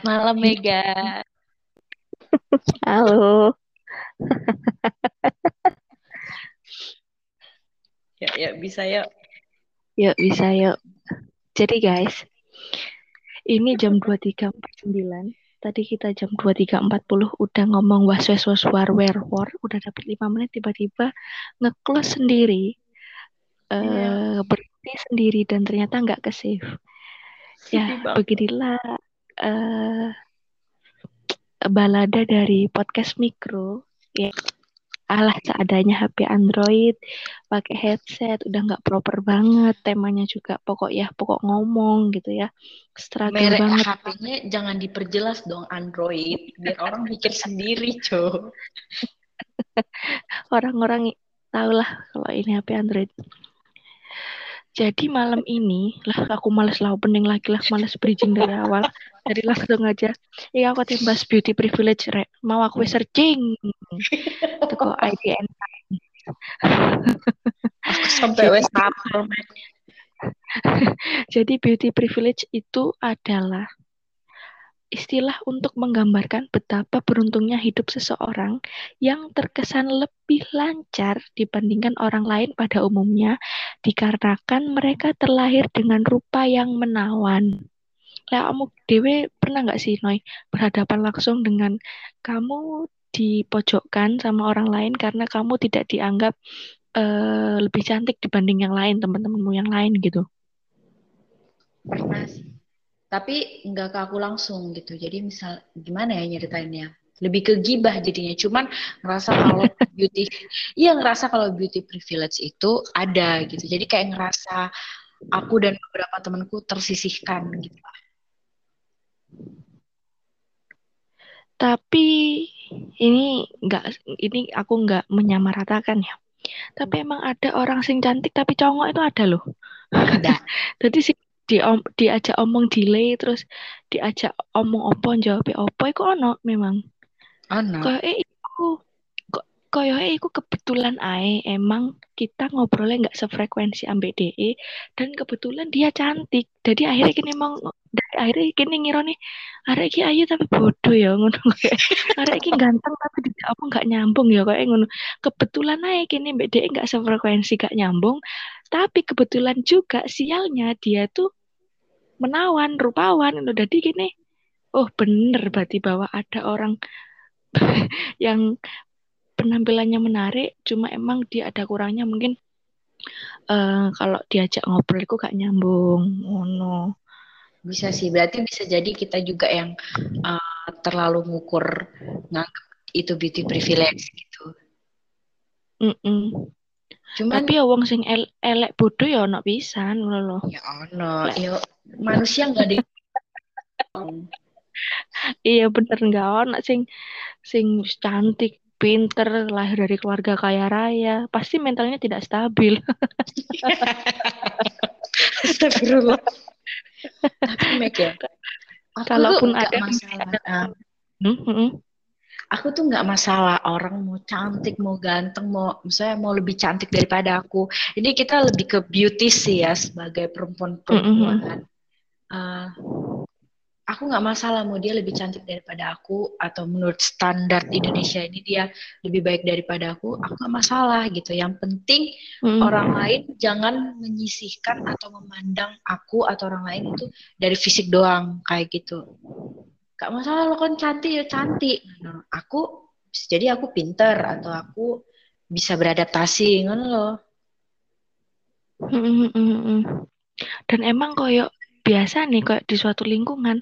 Malam Mega. Halo. ya, ya bisa ya. Yuk bisa yuk. Jadi guys, ini jam 23.49. Tadi kita jam 23.40 udah ngomong was was was war war war. Udah dapat 5 menit tiba-tiba nge-close sendiri. Iya. eh berhenti sendiri dan ternyata nggak ke save. Ya, beginilah eh balada dari podcast mikro ya. Alah seadanya HP Android pakai headset udah nggak proper banget temanya juga. Pokok ya pokok ngomong gitu ya. Struggle Merek banget. HP-nya jangan diperjelas dong Android. Biar orang mikir sendiri, Co. orang-orang tahu lah kalau ini HP Android jadi malam ini lah aku males lah opening lagi lah males bridging dari awal. Jadi langsung aja. Iya aku timbas beauty privilege rek. Mau aku searching? Itu kok IDN sampai wes. Jadi beauty privilege itu adalah istilah untuk menggambarkan betapa beruntungnya hidup seseorang yang terkesan lebih lancar dibandingkan orang lain pada umumnya dikarenakan mereka terlahir dengan rupa yang menawan. Lah kamu dewe pernah nggak sih Noy berhadapan langsung dengan kamu dipojokkan sama orang lain karena kamu tidak dianggap eh, lebih cantik dibanding yang lain teman-temanmu yang lain gitu. Pernah sih. Tapi nggak ke aku langsung gitu. Jadi misal gimana ya nyeritainnya? Lebih ke gibah jadinya. Cuman ngerasa kalau beauty, iya ngerasa kalau beauty privilege itu ada gitu. Jadi kayak ngerasa aku dan beberapa temanku tersisihkan gitu. Tapi ini nggak ini aku nggak menyamaratakan ya. Tapi emang ada orang sing cantik tapi congok itu ada loh. Ada. Jadi di diajak omong delay terus diajak omong opo jawab opo iku ono memang. Ana. Kayak eh iku kayak iku kebetulan ae emang kita ngobrolnya nggak sefrekuensi ambek DE dan kebetulan dia cantik. Jadi akhirnya kini emang dari akhirnya kini ngira nih arek iki ayu tapi bodoh ya ngono kayak arek iki ganteng tapi tidak apa nggak nyambung ya kayak ngono. Kebetulan ae kini mbak DE nggak sefrekuensi gak nyambung. Tapi kebetulan juga sialnya dia tuh menawan, rupawan. Ngono. Jadi gini, oh bener berarti bahwa ada orang yang penampilannya menarik, cuma emang dia ada kurangnya mungkin eh kalau diajak ngobrol itu gak nyambung, ngono. Bisa sih. Berarti bisa jadi kita juga yang uh, terlalu ngukur nganggap itu beauty privilege gitu. Mm-mm. Cuman Tapi ya wong sing el- elek bodoh ya ono pisan ngono loh. ya ono, ya manusia nggak ada yang Iya bener nggak ono sing sing cantik, pinter, lahir dari keluarga kaya raya, pasti mentalnya tidak stabil. Astagfirullah. Tapi ya, Kalaupun ada masalah. Nah, Hmm, hmm. Aku tuh nggak masalah orang mau cantik, mau ganteng, mau misalnya mau lebih cantik daripada aku. Ini kita lebih ke beauty sih ya sebagai perempuan-perempuan. Uh, aku nggak masalah mau dia lebih cantik daripada aku atau menurut standar Indonesia ini dia lebih baik daripada aku. Aku nggak masalah gitu. Yang penting Hmm. orang lain jangan menyisihkan atau memandang aku atau orang lain itu dari fisik doang kayak gitu. Gak masalah lo kan cantik ya cantik. Nah, aku jadi aku pinter atau aku bisa beradaptasi ngono hmm. Dan emang koyo biasa nih koyo di suatu lingkungan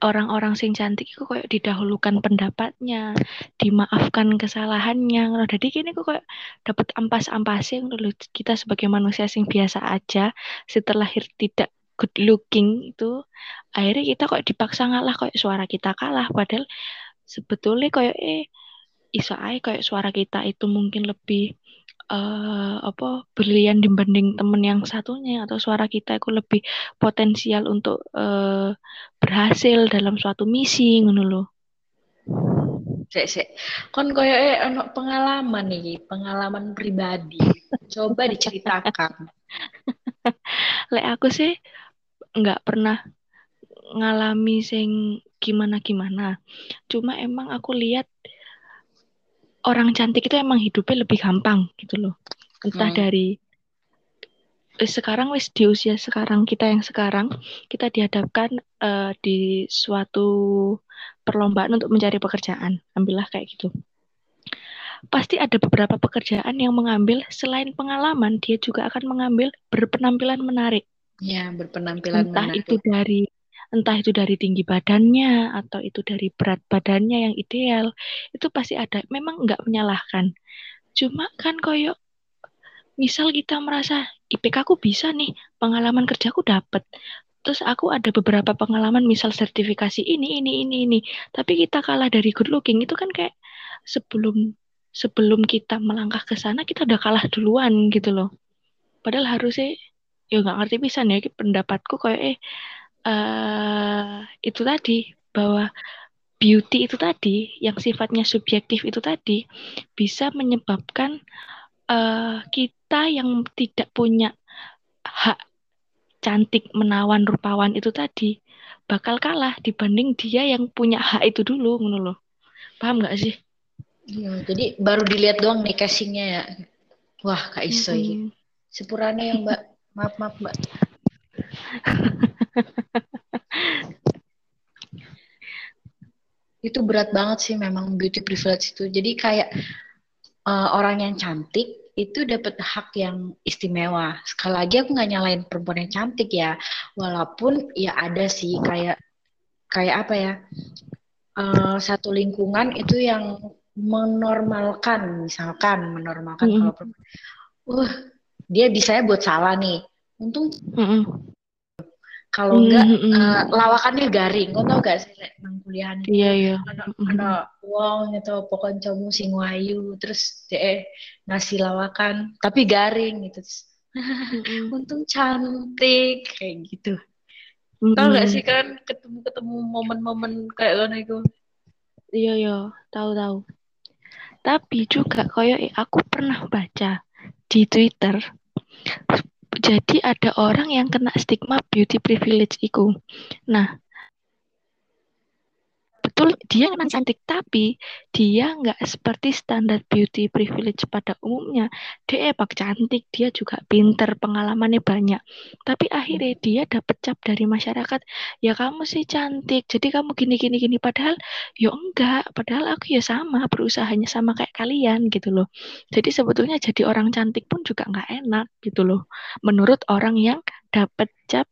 orang-orang sing cantik itu koyo didahulukan pendapatnya, dimaafkan kesalahannya. ngono. Jadi kini kok koyo dapat ampas-ampasnya ngono lho. Kita sebagai manusia sing biasa aja setelah tidak good looking itu akhirnya kita kok dipaksa ngalah koyo suara kita kalah padahal sebetulnya koyo eh iso ae koyo suara kita itu mungkin lebih eh apa brilian dibanding temen yang satunya atau suara kita itu lebih potensial untuk eh, berhasil dalam suatu misi ngono lho. Sek, sek. Kon koyo eh ono pengalaman nih, pengalaman pribadi. Coba diceritakan. Lek aku sih nggak pernah ngalami sing gimana-gimana. Cuma emang aku lihat orang cantik itu emang hidupnya lebih gampang gitu loh. Entah hmm. dari eh, sekarang wis di usia sekarang kita yang sekarang kita dihadapkan uh, di suatu perlombaan untuk mencari pekerjaan. Ambillah kayak gitu. Pasti ada beberapa pekerjaan yang mengambil selain pengalaman, dia juga akan mengambil berpenampilan menarik. Ya, berpenampilan entah menarik. itu dari entah itu dari tinggi badannya atau itu dari berat badannya yang ideal itu pasti ada. Memang nggak menyalahkan. Cuma kan koyo misal kita merasa IPK aku bisa nih pengalaman kerjaku dapat terus aku ada beberapa pengalaman misal sertifikasi ini ini ini ini. Tapi kita kalah dari good looking itu kan kayak sebelum sebelum kita melangkah ke sana kita udah kalah duluan gitu loh. Padahal harusnya ya nggak ngerti bisa nih pendapatku kayak eh uh, itu tadi bahwa beauty itu tadi yang sifatnya subjektif itu tadi bisa menyebabkan uh, kita yang tidak punya hak cantik menawan rupawan itu tadi bakal kalah dibanding dia yang punya hak itu dulu ngono loh paham nggak sih Iya, jadi baru dilihat doang nih casingnya ya. Wah, Kak Iso mm -hmm. Sepurane ya, Mbak. Maaf, maaf, Mbak. itu berat banget sih memang beauty privilege itu. Jadi kayak uh, orang yang cantik itu dapat hak yang istimewa. Sekali lagi aku nggak nyalain perempuan yang cantik ya, walaupun ya ada sih kayak kayak apa ya uh, satu lingkungan itu yang menormalkan, misalkan menormalkan mm -hmm. kalau perempuan, uh dia bisa ya buat salah nih. Untung. Kalau enggak mm -hmm. uh, lawakannya garing. Kau tau gak sih nang kuliahan? Iya, iya. Ada ada wong gitu pokoknya kamu sing wayu terus deh ngasih lawakan tapi garing gitu. Mm -hmm. Untung cantik kayak gitu. Mm -hmm. Tahu gak sih kan ketemu-ketemu momen-momen kayak ngono itu? Iya, iya, tahu-tahu. Tapi juga koyo aku pernah baca di Twitter jadi ada orang yang kena stigma beauty privilege itu. Nah, betul dia memang cantik tapi dia nggak seperti standar beauty privilege pada umumnya. Dia emang cantik dia juga pinter pengalamannya banyak. Tapi akhirnya dia dapat cap dari masyarakat ya kamu sih cantik jadi kamu gini gini gini. Padahal ya enggak padahal aku ya sama berusahanya sama kayak kalian gitu loh. Jadi sebetulnya jadi orang cantik pun juga nggak enak gitu loh. Menurut orang yang dapat cap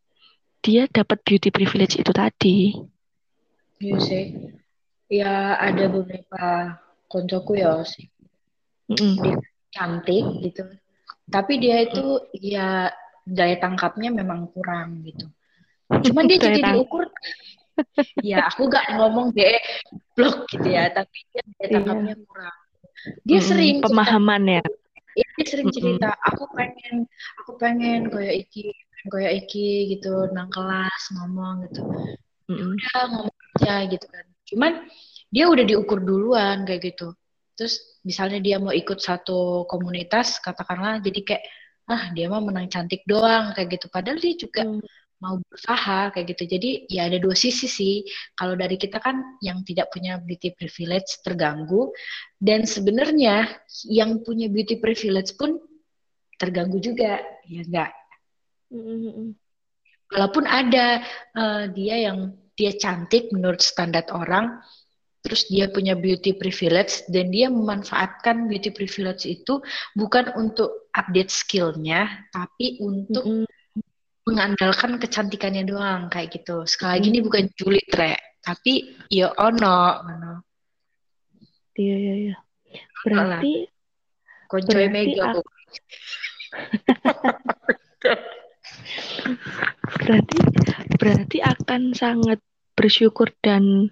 dia dapat beauty privilege itu tadi. Iya sih. Ya ada beberapa koncoku ya sih. Mm. Dia cantik gitu. Tapi dia itu ya daya tangkapnya memang kurang gitu. Cuman dia jadi diukur ya aku gak ngomong deh blog gitu ya, tapi dia daya iya. tangkapnya kurang. Dia mm, sering pemahaman ya. Iya, dia sering cerita, aku pengen aku pengen kayak iki, kayak iki gitu, nang kelas ngomong gitu. Mm. Udah ngomong aja gitu kan. Cuman dia udah diukur duluan kayak gitu. Terus misalnya dia mau ikut satu komunitas, katakanlah jadi kayak ah dia mah menang cantik doang kayak gitu. Padahal dia juga hmm. mau berusaha kayak gitu. Jadi ya ada dua sisi sih. Kalau dari kita kan yang tidak punya beauty privilege terganggu dan sebenarnya yang punya beauty privilege pun terganggu juga, ya enggak. Hmm. hmm, hmm. Walaupun ada uh, dia yang dia cantik menurut standar orang, terus dia punya beauty privilege dan dia memanfaatkan beauty privilege itu bukan untuk update skillnya, tapi untuk mm -hmm. mengandalkan kecantikannya doang kayak gitu. Sekali lagi mm -hmm. ini bukan julid re, tapi ya ono. Iya iya iya. Berarti koncoy mega. berarti berarti akan sangat bersyukur dan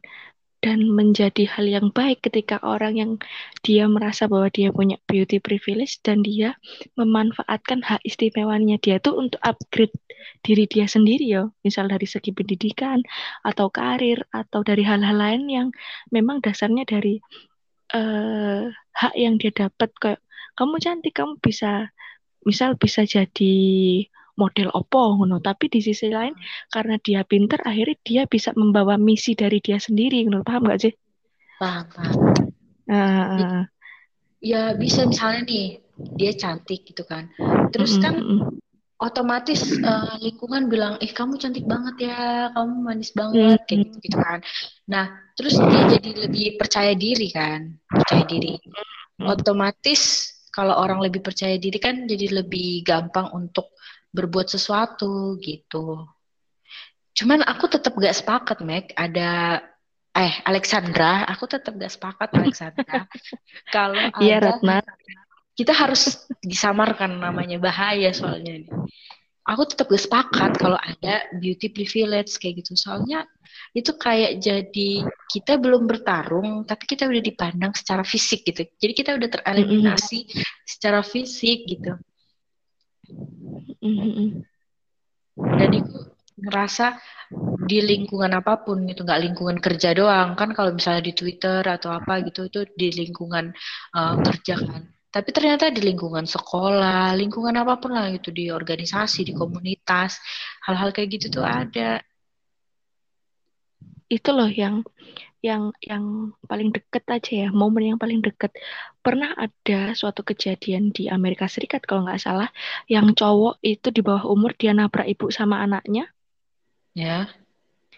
dan menjadi hal yang baik ketika orang yang dia merasa bahwa dia punya beauty privilege dan dia memanfaatkan hak istimewanya dia tuh untuk upgrade diri dia sendiri ya misal dari segi pendidikan atau karir atau dari hal-hal lain yang memang dasarnya dari uh, hak yang dia dapat. Kayak kamu cantik kamu bisa misal bisa jadi model opo ngono. Tapi di sisi lain karena dia pinter akhirnya dia bisa membawa misi dari dia sendiri ngono. Paham gak sih? Paham paham. Uh, ya bisa misalnya nih dia cantik gitu kan. Terus kan otomatis uh, lingkungan bilang eh kamu cantik banget ya kamu manis banget kayak gitu gitu kan. Nah terus dia jadi lebih percaya diri kan percaya diri. Otomatis kalau orang lebih percaya diri kan jadi lebih gampang untuk berbuat sesuatu gitu cuman aku tetap gak sepakat Meg ada eh Alexandra, aku tetap gak sepakat Alexandra. Kalau iya, Ratna. kita harus disamarkan namanya bahaya soalnya. Aku tetap gak sepakat kalau ada beauty privilege kayak gitu. Soalnya itu kayak jadi kita belum bertarung tapi kita udah dipandang secara fisik gitu. Jadi kita udah tereliminasi mm -hmm. secara fisik gitu. Mm -hmm. Dan itu ngerasa di lingkungan apa pun gitu nggak lingkungan kerja doang. Kan kalau misalnya di Twitter atau apa gitu itu di lingkungan uh, kerja kan. Tapi ternyata di lingkungan sekolah lingkungan apa pun lah gitu di organisasi di komunitas hal-hal kayak gitu tuh ada. Itu loh yang yang yang paling deket aja ya momen yang paling deket. Pernah ada suatu kejadian di Amerika Serikat kalau nggak salah yang cowok itu di bawah umur dia nabrak ibu sama anaknya? Ya.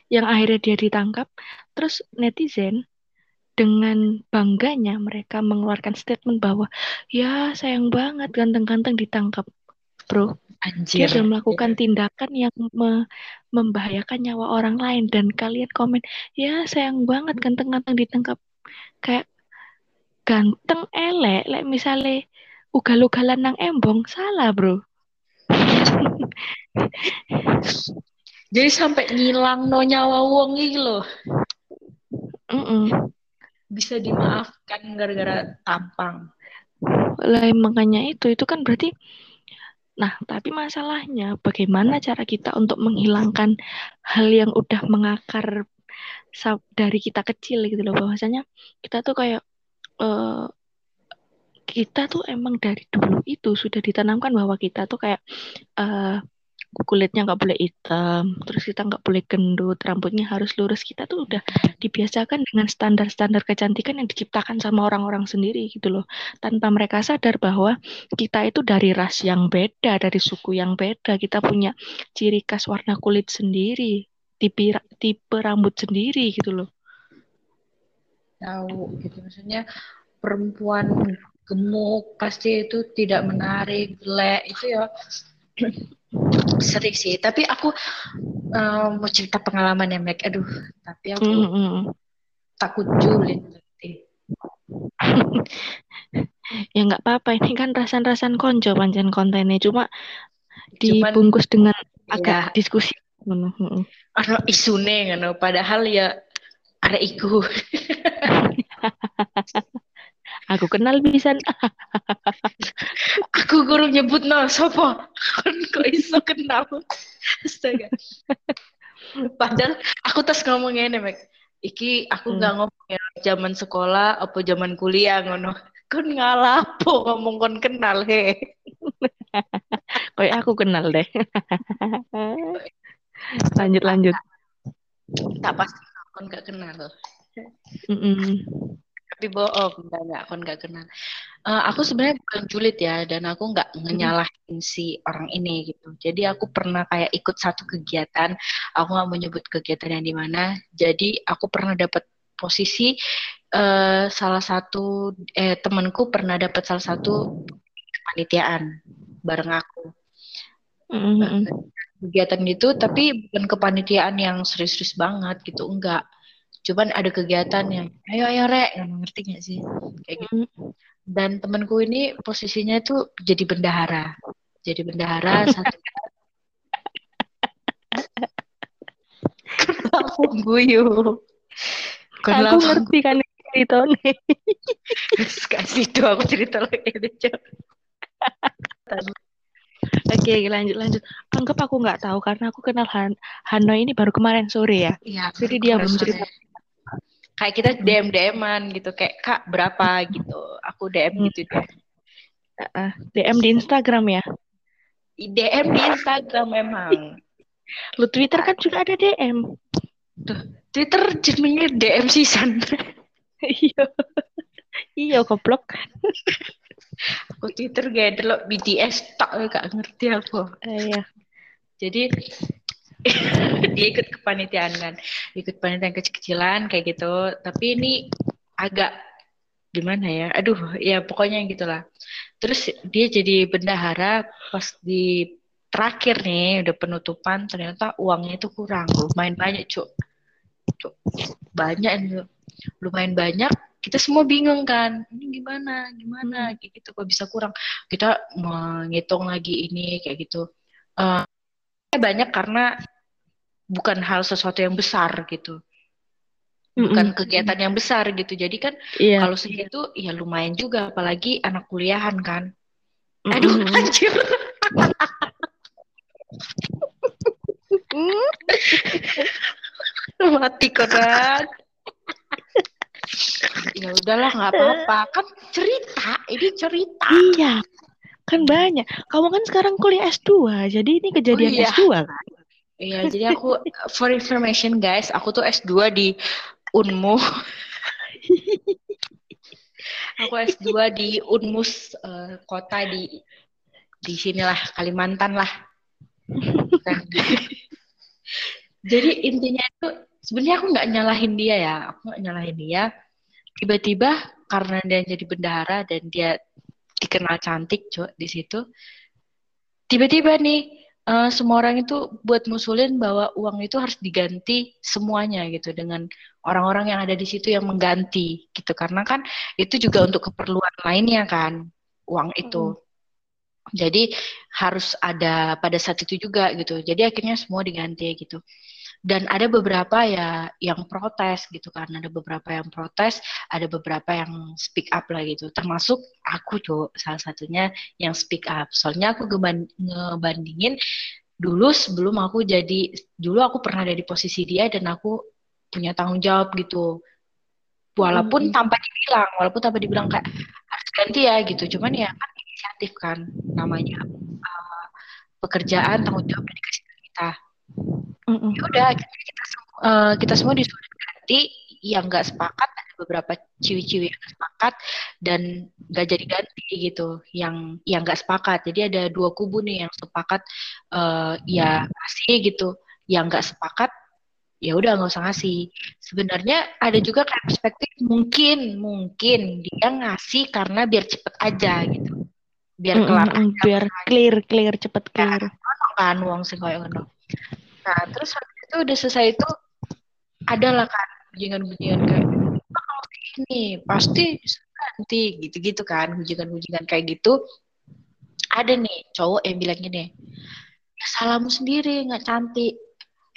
Yang akhirnya dia ditangkap. Terus netizen dengan bangganya mereka mengeluarkan statement bahwa ya sayang banget ganteng-ganteng ditangkap bro Anjir. dia sudah melakukan tindakan yang me membahayakan nyawa orang lain dan kalian komen ya sayang banget ganteng-ganteng ditangkap kayak ganteng elek like misalnya ugal-ugalan nang embong salah bro Jadi sampai ngilang no nyawa wong iki loh. Mm -mm. Bisa dimaafkan gara-gara tampang. Lah makanya itu itu kan berarti Nah, tapi masalahnya bagaimana cara kita untuk menghilangkan hal yang udah mengakar dari kita kecil gitu loh. Bahwasanya kita tuh kayak uh, kita tuh emang dari dulu itu sudah ditanamkan bahwa kita tuh kayak uh, kulitnya nggak boleh hitam, terus kita nggak boleh gendut, rambutnya harus lurus. Kita tuh udah dibiasakan dengan standar-standar kecantikan yang diciptakan sama orang-orang sendiri gitu loh. Tanpa mereka sadar bahwa kita itu dari ras yang beda, dari suku yang beda, kita punya ciri khas warna kulit sendiri, tipe tipe rambut sendiri gitu loh. Tahu gitu maksudnya perempuan gemuk pasti itu tidak menarik, jelek itu ya sering sih tapi aku uh, mau cerita pengalaman ya Mac aduh tapi aku mm -hmm. takut julid nanti. Ya nggak apa-apa. Ini kan rasan-rasan konco pancen kontennya. Cuma dibungkus Cuman, dengan agak ya, diskusi ano isune ngono. Padahal ya ada iku Aku kenal bisa. aku guru nyebut no sopo. Kon kok iso kenal. Astaga. Padahal aku tas ngomong ini, Mek. Iki aku nggak hmm. ngomong ya zaman sekolah apa zaman kuliah ngono. Kon ngalapo ngomong kon kenal he. Kayak aku kenal deh. lanjut lanjut. Tak pasti kon gak kenal. Mm -mm tapi bohong enggak enggak aku nggak kenal. Uh, aku sebenarnya bukan julid ya dan aku nggak ngenyalahin si orang ini gitu. Jadi aku pernah kayak ikut satu kegiatan aku nggak mau nyebut kegiatan yang di mana. Jadi aku pernah dapat posisi uh, salah satu eh temanku pernah dapat salah satu kepanitiaan bareng aku. Mm-hmm. kegiatan itu tapi bukan kepanitiaan yang serius-serius banget gitu enggak cuman ada kegiatan yang ayo ayo rek ngerti gak sih? Kayak gitu. Dan temanku ini posisinya itu jadi bendahara. Jadi bendahara satu kenapa guyu aku ngerti kan cerita nih kasih itu aku cerita lagi aja Oke, lanjut lanjut. Anggap aku nggak tahu karena aku kenal Han Hanoi ini baru kemarin sore ya. Iya. Jadi dia belum cerita kayak kita DM DM-an gitu kayak kak berapa gitu aku DM gitu deh uh, DM di Instagram ya DM di Instagram memang. Lu Twitter kan juga ada DM. Tuh, Twitter jenenge DM season. Iya. Iya goblok. aku Twitter gak delok BTS tak gak ngerti aku. Iya. Jadi dia ikut kepanitiaan kan, ikut panitiaan kecil-kecilan kayak gitu. Tapi ini agak gimana ya? Aduh, ya pokoknya gitulah. Terus dia jadi bendahara pas di terakhir nih udah penutupan ternyata uangnya itu kurang. Lumayan banyak cuk. Cuk banyak itu lumayan banyak kita semua bingung kan. Ini gimana gimana? Kayak gitu kok bisa kurang? Kita menghitung lagi ini kayak gitu. Uh, banyak karena bukan hal sesuatu yang besar gitu. Bukan kegiatan yang besar gitu. Jadi kan yeah. kalau segitu ya lumayan juga apalagi anak kuliahan kan. Aduh mm-hmm. anjir mati kan ya udahlah nggak apa-apa. Kan cerita ini cerita. Iya. Kan banyak. Kamu kan sekarang kuliah S2 jadi ini kejadian oh, iya. S2 kan iya jadi aku for information guys aku tuh S2 di Unmu. Aku S2 di Unmus uh, kota di di sinilah Kalimantan lah. Jadi intinya itu sebenarnya aku nggak nyalahin dia ya aku nggak nyalahin dia. Tiba-tiba karena dia jadi bendahara dan dia dikenal cantik cuy di situ tiba-tiba nih uh, semua orang itu buat musulin bahwa uang itu harus diganti semuanya gitu dengan orang-orang yang ada di situ yang mengganti gitu karena kan itu juga untuk keperluan lainnya kan uang itu. Jadi harus ada pada saat itu juga gitu. Jadi akhirnya semua diganti gitu. Dan ada beberapa ya yang protes gitu kan. Ada beberapa yang protes, ada beberapa yang speak up lah gitu. Termasuk aku tuh salah satunya yang speak up. Soalnya aku ngebandingin dulu sebelum aku jadi dulu aku pernah ada di posisi dia dan aku punya tanggung jawab gitu walaupun hmm. tanpa dibilang walaupun tanpa dibilang kayak harus ganti ya gitu cuman ya kan inisiatif kan namanya uh, pekerjaan tanggung jawab ke kita mm-hmm. ya udah kita uh, kita semua disuruh ganti. Yang nggak sepakat ada beberapa ciwi-ciwi yang sepakat dan nggak jadi ganti gitu yang yang nggak sepakat. Jadi ada dua kubu nih yang sepakat uh, ya kasih gitu. Yang nggak sepakat ya udah nggak usah ngasih. Sebenarnya ada juga kayak perspektif mungkin mungkin dia ngasih karena biar cepet aja gitu. Biar kelar mm biar clear clear cepet ya, clear. ya, kan uang sih kayak ngono nah terus habis itu udah selesai itu adalah kan hujingan-hujingan kayak oh, ini pasti nanti gitu-gitu kan hujingan-hujingan kayak gitu. Ada nih cowok yang bilang gini ya salahmu sendiri nggak cantik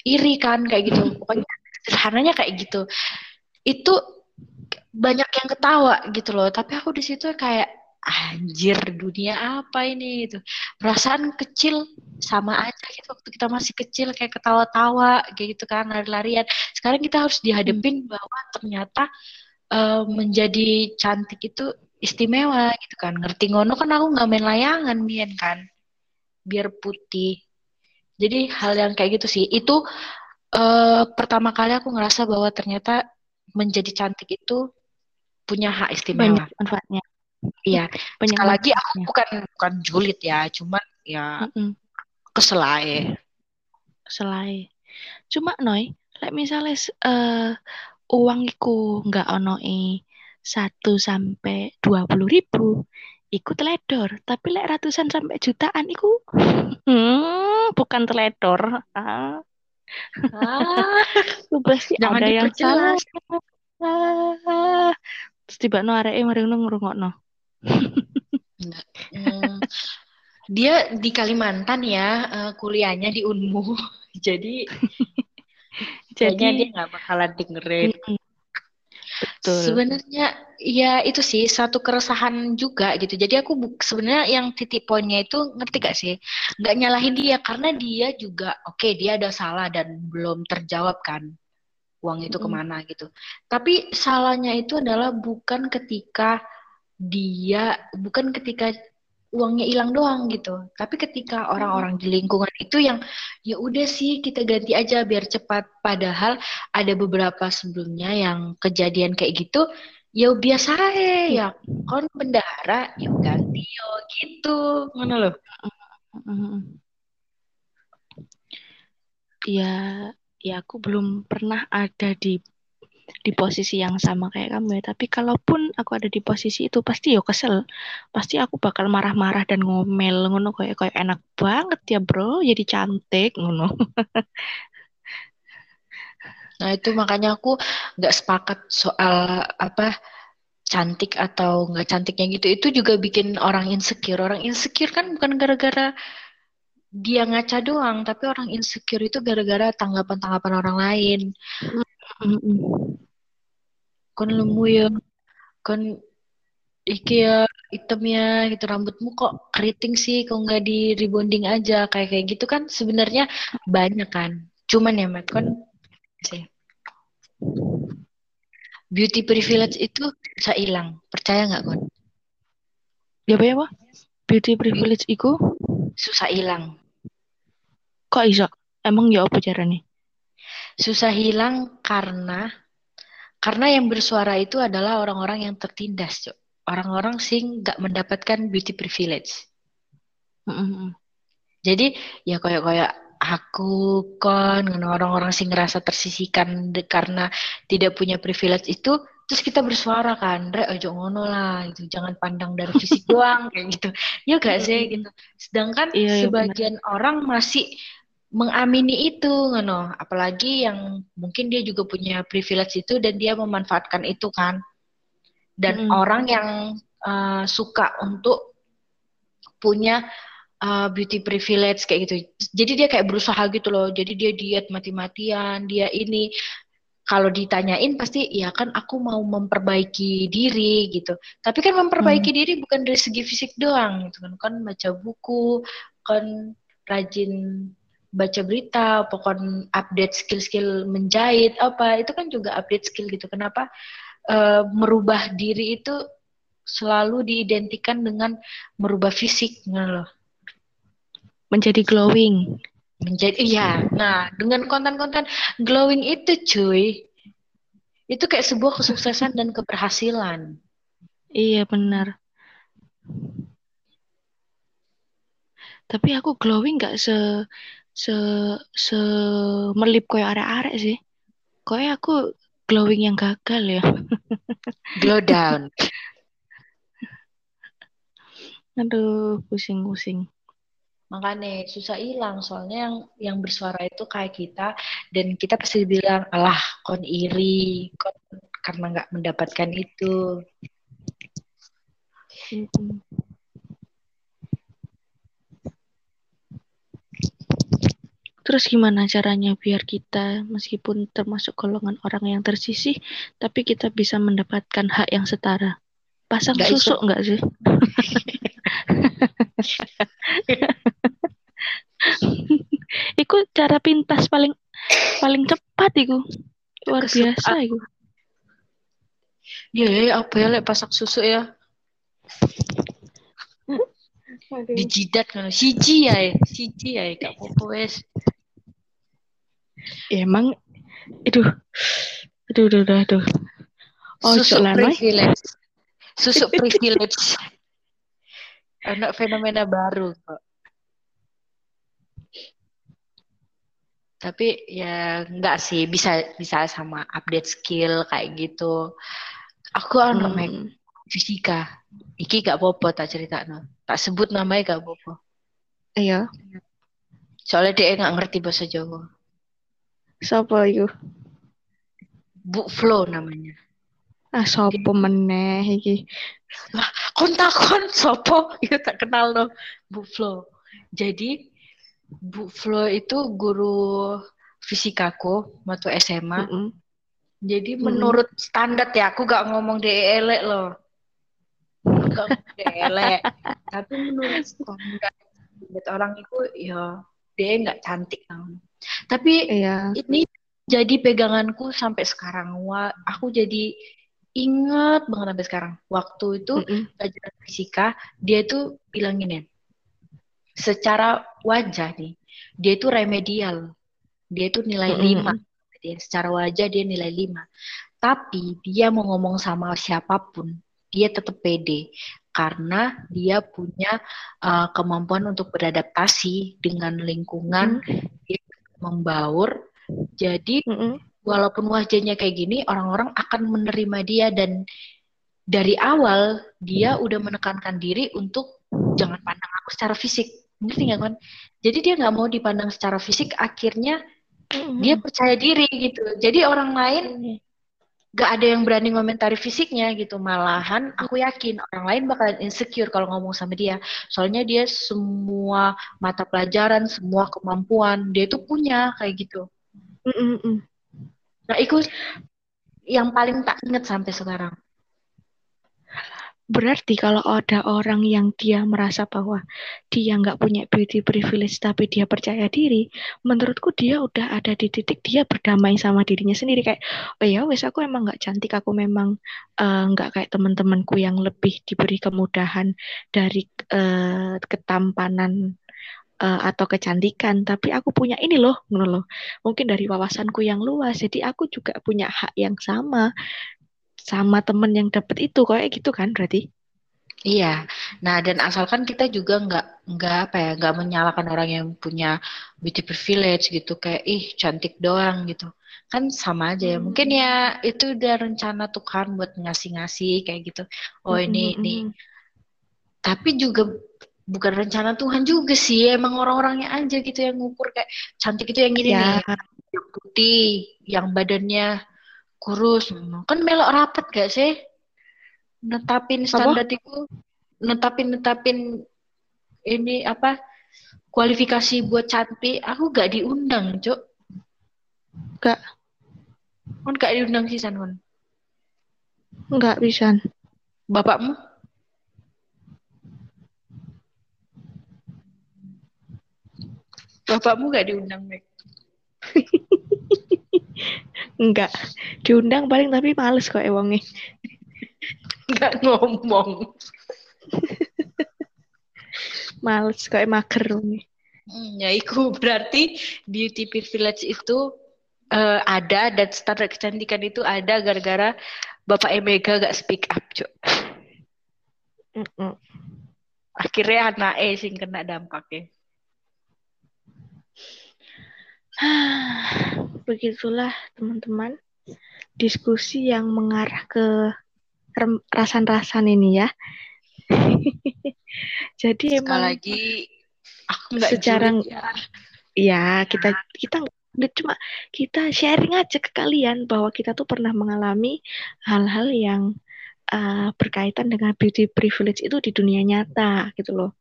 iri kan kayak gitu. Pokoknya sederhananya kayak gitu. Itu banyak yang ketawa gitu loh tapi aku di situ kayak anjir dunia apa ini itu perasaan kecil sama aja gitu waktu kita masih kecil kayak ketawa-tawa kayak gitu kan lari-larian. Sekarang kita harus dihadapin hmm. bahwa ternyata uh, menjadi cantik itu istimewa gitu kan. Ngerti ngono kan aku nggak main layangan Mian kan. Biar putih. Jadi hal yang kayak gitu sih. Itu uh, pertama kali aku ngerasa bahwa ternyata menjadi cantik itu punya hak istimewa. Banyak manfaatnya Iya, banyak lagi aku bukan bukan julid ya, cuman ya mm -mm. keselai. Keselai. Cuma noy, like misalnya uh, uang iku nggak ono satu sampai dua puluh ribu, iku teledor. Tapi lek ratusan sampai jutaan iku, hmm, bukan teledor. Ah. Ah, berarti ada yang salah. Ah. Terus tiba no areke mari ngono Hmm, dia di Kalimantan ya, uh, kuliahnya di Unmu. Jadi jadi dia nggak bakalan dengerin. Betul. Sebenarnya ya itu sih satu keresahan juga gitu. Jadi aku sebenarnya yang titik poinnya itu ngerti gak sih? Nggak nyalahin dia karena dia juga oke okay, dia ada salah dan belum terjawab kan uang itu ke mana gitu. Tapi salahnya itu adalah bukan ketika dia bukan ketika uangnya hilang doang gitu. Tapi ketika orang-orang di lingkungan itu yang ya udah sih kita ganti aja biar cepat. Padahal ada beberapa sebelumnya yang kejadian kayak gitu ya biasa ya kon bendahara ya ganti yo gitu mana loh ya ya aku belum pernah ada di di posisi yang sama kayak kamu ya tapi kalaupun aku ada di posisi itu pasti yo kesel pasti aku bakal marah-marah dan ngomel ngono kayak kayak enak banget ya bro jadi cantik ngono Nah itu makanya aku nggak sepakat soal apa cantik atau nggak cantiknya gitu. Itu juga bikin orang insecure. Orang insecure kan bukan gara-gara dia ngaca doang, tapi orang insecure itu gara-gara tanggapan-tanggapan orang lain. Kon lemu ya, kon iki ya hitamnya gitu rambutmu kok keriting sih kok nggak di rebonding aja kayak kayak gitu kan sebenarnya banyak kan cuman ya Matt kon sih. Beauty privilege itu bisa hilang. Percaya nggak, Kon? Ya, apa ya, Pak? Beauty privilege itu susah hilang. Kok iso? Emang ya apa caranya? Susah hilang karena karena yang bersuara itu adalah orang-orang yang tertindas, Cok. Orang-orang sing nggak mendapatkan beauty privilege. Mm -hmm. Jadi ya kayak-kayak aku kon orang-orang sih ngerasa tersisihkan karena tidak punya privilege itu terus kita bersuara kan re ojo ngono lah gitu jangan pandang dari fisik doang kayak gitu ya gak sih gitu sedangkan iya, iya, sebagian benar. orang masih mengamini itu ngono apalagi yang mungkin dia juga punya privilege itu dan dia memanfaatkan itu kan dan hmm. orang yang uh, suka untuk punya uh, beauty privilege kayak gitu. Jadi dia kayak berusaha gitu loh. Jadi dia diet mati-matian, dia ini kalau ditanyain pasti ya kan aku mau memperbaiki diri gitu. Tapi kan memperbaiki hmm. diri bukan dari segi fisik doang gitu kan. Kan baca buku, kan rajin baca berita, pokoknya update skill-skill menjahit apa itu kan juga update skill gitu. Kenapa uh, merubah diri itu selalu diidentikan dengan merubah fisik gitu loh menjadi glowing. Menjadi iya. Nah, dengan konten-konten glowing itu cuy, itu kayak sebuah kesuksesan dan keberhasilan. Iya, benar. Tapi aku glowing gak se se se melip koyo arek-arek sih. Koyo aku glowing yang gagal ya. Glow down. Aduh, pusing-pusing. Makanya susah hilang soalnya yang yang bersuara itu kayak kita dan kita pasti bilang alah kon iri kon karena nggak mendapatkan itu. Terus gimana caranya biar kita meskipun termasuk golongan orang yang tersisih tapi kita bisa mendapatkan hak yang setara? Pasang gak susuk nggak sih? iku cara pintas paling paling cepat iku. Luar biasa iku. Iya, ya, apa ya lek pasak susu ya? Di jidat kan siji ya, siji ya, gak apa-apa wes. Ya, emang itu aduh aduh aduh, aduh. Oh, susu privilege. Susu privilege. Anak fenomena baru kok. Tapi ya enggak sih bisa bisa sama update skill kayak gitu. Aku anak hmm. fisika. Iki gak popo tak cerita no. Tak sebut namanya gak popo. Iya. Soalnya dia nggak ngerti bahasa Jawa. Siapa itu? Bu Flo namanya. Ah, sopo meneh iki? Lah, kon takon sopo? Ya tak kenal no. Bu Flo. Jadi Bu Flo itu guru fisikaku waktu SMA. Mm -hmm. Jadi mm -hmm. menurut standar ya, aku gak ngomong dia elek loh. Gak ngomong elek. Tapi menurut standar orang itu ya dia nggak cantik kan. Tapi iya. ini jadi peganganku sampai sekarang. Wah, aku jadi inget banget sampai sekarang. Waktu itu mm -mm. pelajaran fisika, dia itu bilang gini, secara wajah nih, dia itu remedial. Dia itu nilai mm -hmm. 5. Dia, secara wajah dia nilai 5. Tapi dia mau ngomong sama siapa pun, dia tetap pede karena dia punya uh, kemampuan untuk beradaptasi dengan lingkungan, mm. dia membaur. Jadi mm -hmm. walaupun wajahnya kayak gini, orang-orang akan menerima dia dan dari awal dia udah menekankan diri untuk jangan pandang aku secara fisik, ngerti nggak kan? Jadi dia nggak mau dipandang secara fisik, akhirnya mm-hmm. dia percaya diri gitu. Jadi orang lain gak ada yang berani ngomentari fisiknya gitu. Malahan aku yakin orang lain bakalan insecure kalau ngomong sama dia. Soalnya dia semua mata pelajaran semua kemampuan dia itu punya kayak gitu. Mm nah itu yang paling tak inget sampai sekarang Berarti kalau ada orang yang dia merasa bahwa dia nggak punya beauty privilege tapi dia percaya diri, menurutku dia udah ada di titik dia berdamai sama dirinya sendiri. Kayak, oh ya wes aku emang nggak cantik, aku memang uh, nggak kayak teman-temanku yang lebih diberi kemudahan dari uh, ketampanan uh, atau kecantikan, tapi aku punya ini loh, loh. Mungkin dari wawasanku yang luas, jadi aku juga punya hak yang sama sama temen yang dapet itu kayak gitu kan berarti? Iya, nah dan asalkan kita juga nggak nggak apa ya nggak menyalahkan orang yang punya beauty privilege gitu kayak ih cantik doang gitu. Kan sama aja ya. Mungkin ya itu udah rencana Tuhan buat ngasih-ngasih kayak gitu. Oh ini mm -hmm. ini. tapi juga bukan rencana Tuhan juga sih. Emang orang-orangnya aja gitu yang ngukur kayak cantik itu yang gini ya. nih yang putih yang badannya kurus. Kan melok rapat gak sih? Netapin standar itu netapin netapin ini apa kualifikasi buat cantik. Aku gak diundang cok gak. Kan gak diundang sih Sanwon Enggak bisa bapakmu? Bapakmu gak diundang Meg Enggak. Diundang paling tapi males kok ewangnya. Enggak ngomong. males kok mager nih. Hmm, ya itu berarti beauty privilege itu uh, ada dan standar kecantikan itu ada gara-gara Bapak Emega gak speak up, Cuk. Mm -mm. Akhirnya anak E sing kena dampaknya. Begitulah teman-teman diskusi yang mengarah ke rasan-rasan ini ya. Jadi Sekali emang lagi aku nggak secara ya. ya kita kita cuma kita sharing aja ke kalian bahwa kita tuh pernah mengalami hal-hal yang uh, berkaitan dengan beauty privilege itu di dunia nyata gitu loh.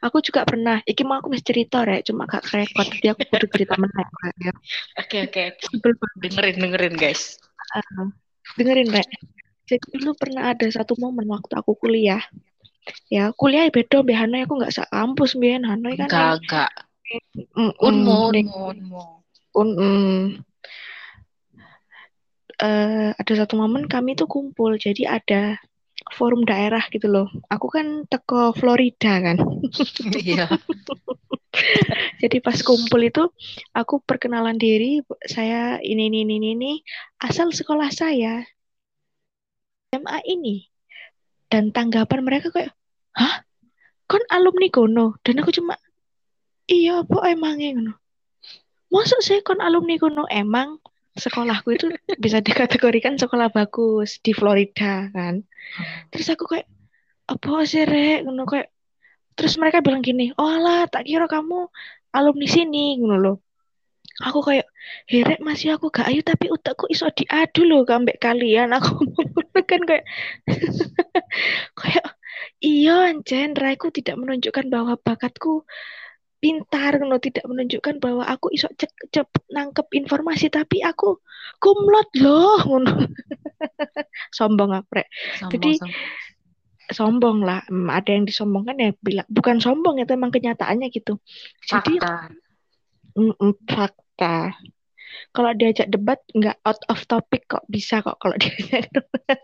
Aku juga pernah, iki mau aku mesti cerita ya, cuma gak rekod, jadi aku kudu cerita menaik ya. Oke oke, dengerin dengerin guys. Uh, dengerin rek. Jadi dulu pernah ada satu momen waktu aku kuliah. Ya, kuliah beda mbak Hanoi aku nggak sak kampus Hanoi kan. Enggak, enggak. Unmu, unmu, unmu. Un, uh, ada satu momen kami tuh kumpul jadi ada forum daerah gitu loh. Aku kan teko Florida kan. Iya. Jadi pas kumpul itu aku perkenalan diri saya ini ini ini ini asal sekolah saya SMA ini. Dan tanggapan mereka kayak hah? Kon alumni kono dan aku cuma iya apa emangnya? Kono masuk saya kon alumni kono emang sekolahku itu bisa dikategorikan sekolah bagus di Florida kan. Terus aku kayak apa sih rek ngono kayak terus mereka bilang gini, "Oh lah, tak kira kamu alumni sini." ngono loh. Aku kayak, "Herek masih aku gak ayu tapi utakku iso diadu loh kambek kalian." Aku kan kayak kayak iya anjen Raiku tidak menunjukkan bahwa bakatku pintar ngono tidak menunjukkan bahwa aku iso cepet nangkep informasi tapi aku kumlot loh ngono sombong apa jadi sombong. sombong lah hmm, ada yang disombongkan ya bilang bukan sombong itu emang kenyataannya gitu jadi fakta, mm, fakta. kalau diajak debat nggak out of topic kok bisa kok kalau diajak debat.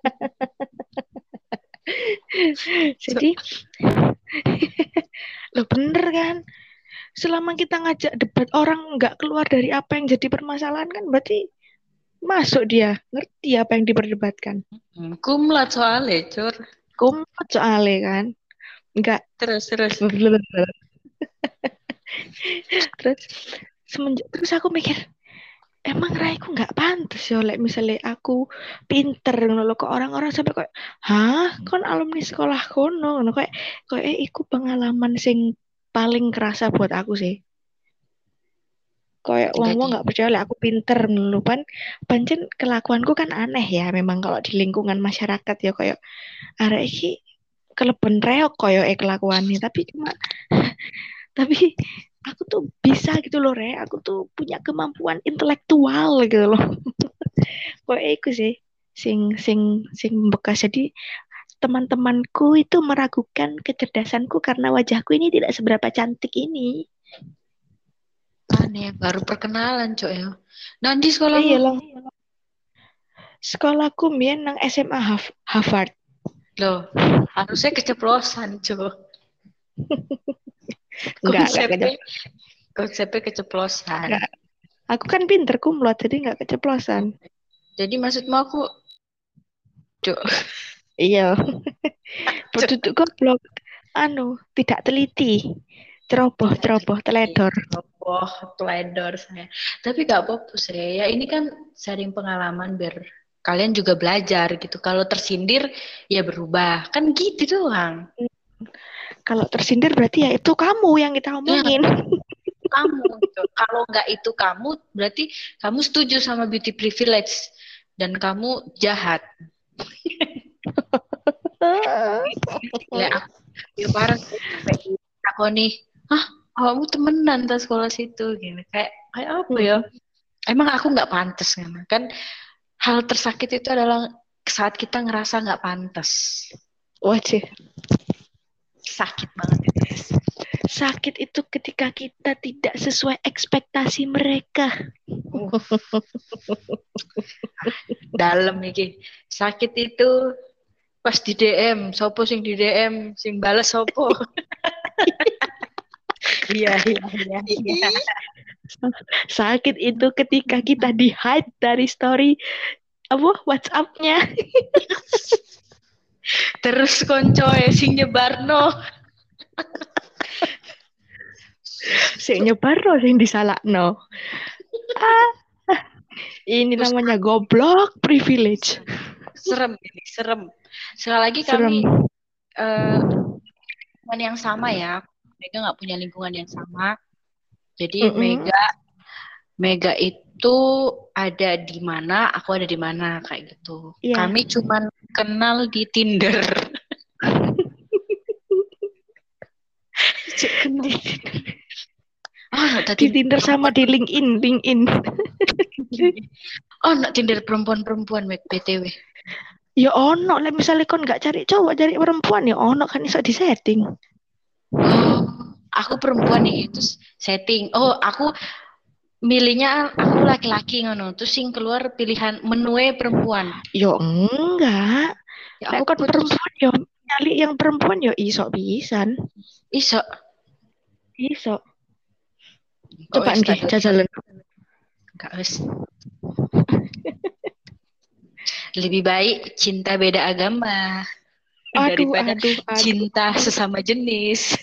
Jadi lo bener kan? Selama kita ngajak debat orang nggak keluar dari apa yang jadi permasalahan kan berarti masuk dia ngerti apa yang diperdebatkan. Hmm, kumlat soalnya, cur. Kumlat soalnya kan. Enggak. Terus terus. terus semenjak terus aku mikir emang raiku nggak pantas ya oleh misalnya aku pinter ngono ke orang-orang sampai kayak hah kon alumni sekolah kono ngono kayak kayak eh, iku pengalaman sing paling kerasa buat aku sih. Kayak wong nggak percaya oleh aku pinter ngono pan. Pancen kelakuanku kan aneh ya memang kalau di lingkungan masyarakat ya kayak arek iki keleben reok koyo eh kelakuannya. Tapi cuma tapi aku tuh bisa gitu loh re aku tuh punya kemampuan intelektual gitu loh. Kok itu sih sing sing sing bekas. Jadi teman-temanku itu meragukan kecerdasanku karena wajahku ini tidak seberapa cantik ini aneh baru perkenalan cok ya nanti sekolah iya loh sekolahku mbien nang SMA Harvard loh harusnya keceplosan cok Enggak, konsepnya, konsepnya keceplosan. Enggak. Aku kan pinter kumlot, jadi nggak keceplosan. Jadi maksudmu aku Cuk. Iya. Penduduk goblok anu tidak teliti. Ceroboh, ceroboh, teledor. Ceroboh, teledor saya. Tapi gak apa-apa sih. Ya ini kan sharing pengalaman biar kalian juga belajar gitu. Kalau tersindir ya berubah. Kan gitu doang. Kalau tersindir berarti ya itu kamu yang kita iya. omongin. Ya, kamu gitu. Kalau nggak itu kamu berarti kamu setuju sama beauty privilege dan kamu jahat. ya, ya parah aku nih, ah kamu temenan tas sekolah situ? Gini kayak kayak apa ya? Emang aku nggak pantas kan? Kan hal tersakit itu adalah saat kita ngerasa nggak pantas. Wajib. Sakit banget. Itu sakit itu ketika kita tidak sesuai ekspektasi mereka. Dalam iki. Sakit itu pas di DM sopo sing di DM sing balas sopo iya iya iya iya sakit itu ketika kita di hide dari story apa WhatsAppnya Terus konco sing nyebarno. sing nyebarno sing disalakno. Ah, ini Terus, namanya goblok privilege. Serem ini, serem. Sekali lagi kami uh, yang sama ya. Mega nggak punya lingkungan yang sama. Jadi mm -hmm. Mega Mega itu ada di mana, aku ada di mana kayak gitu. Yeah. Kami cuman kenal di Tinder. kenal di Ah, tadi di Tinder sama di LinkedIn, LinkedIn. oh, nak Tinder perempuan-perempuan BTW. Ya ono, lah misalnya kon nggak cari cowok, cari perempuan ya ono kan bisa di setting. Oh, aku perempuan nih, terus setting. Oh, aku milihnya aku laki-laki ngono terus sing keluar pilihan menu perempuan. Yo enggak. Ya, aku kan perempuan yo nyali yang perempuan yo iso bisa iso. Iso. Coba nih jajalan. Enggak wes lebih baik cinta beda agama aduh, daripada aduh, aduh. cinta sesama jenis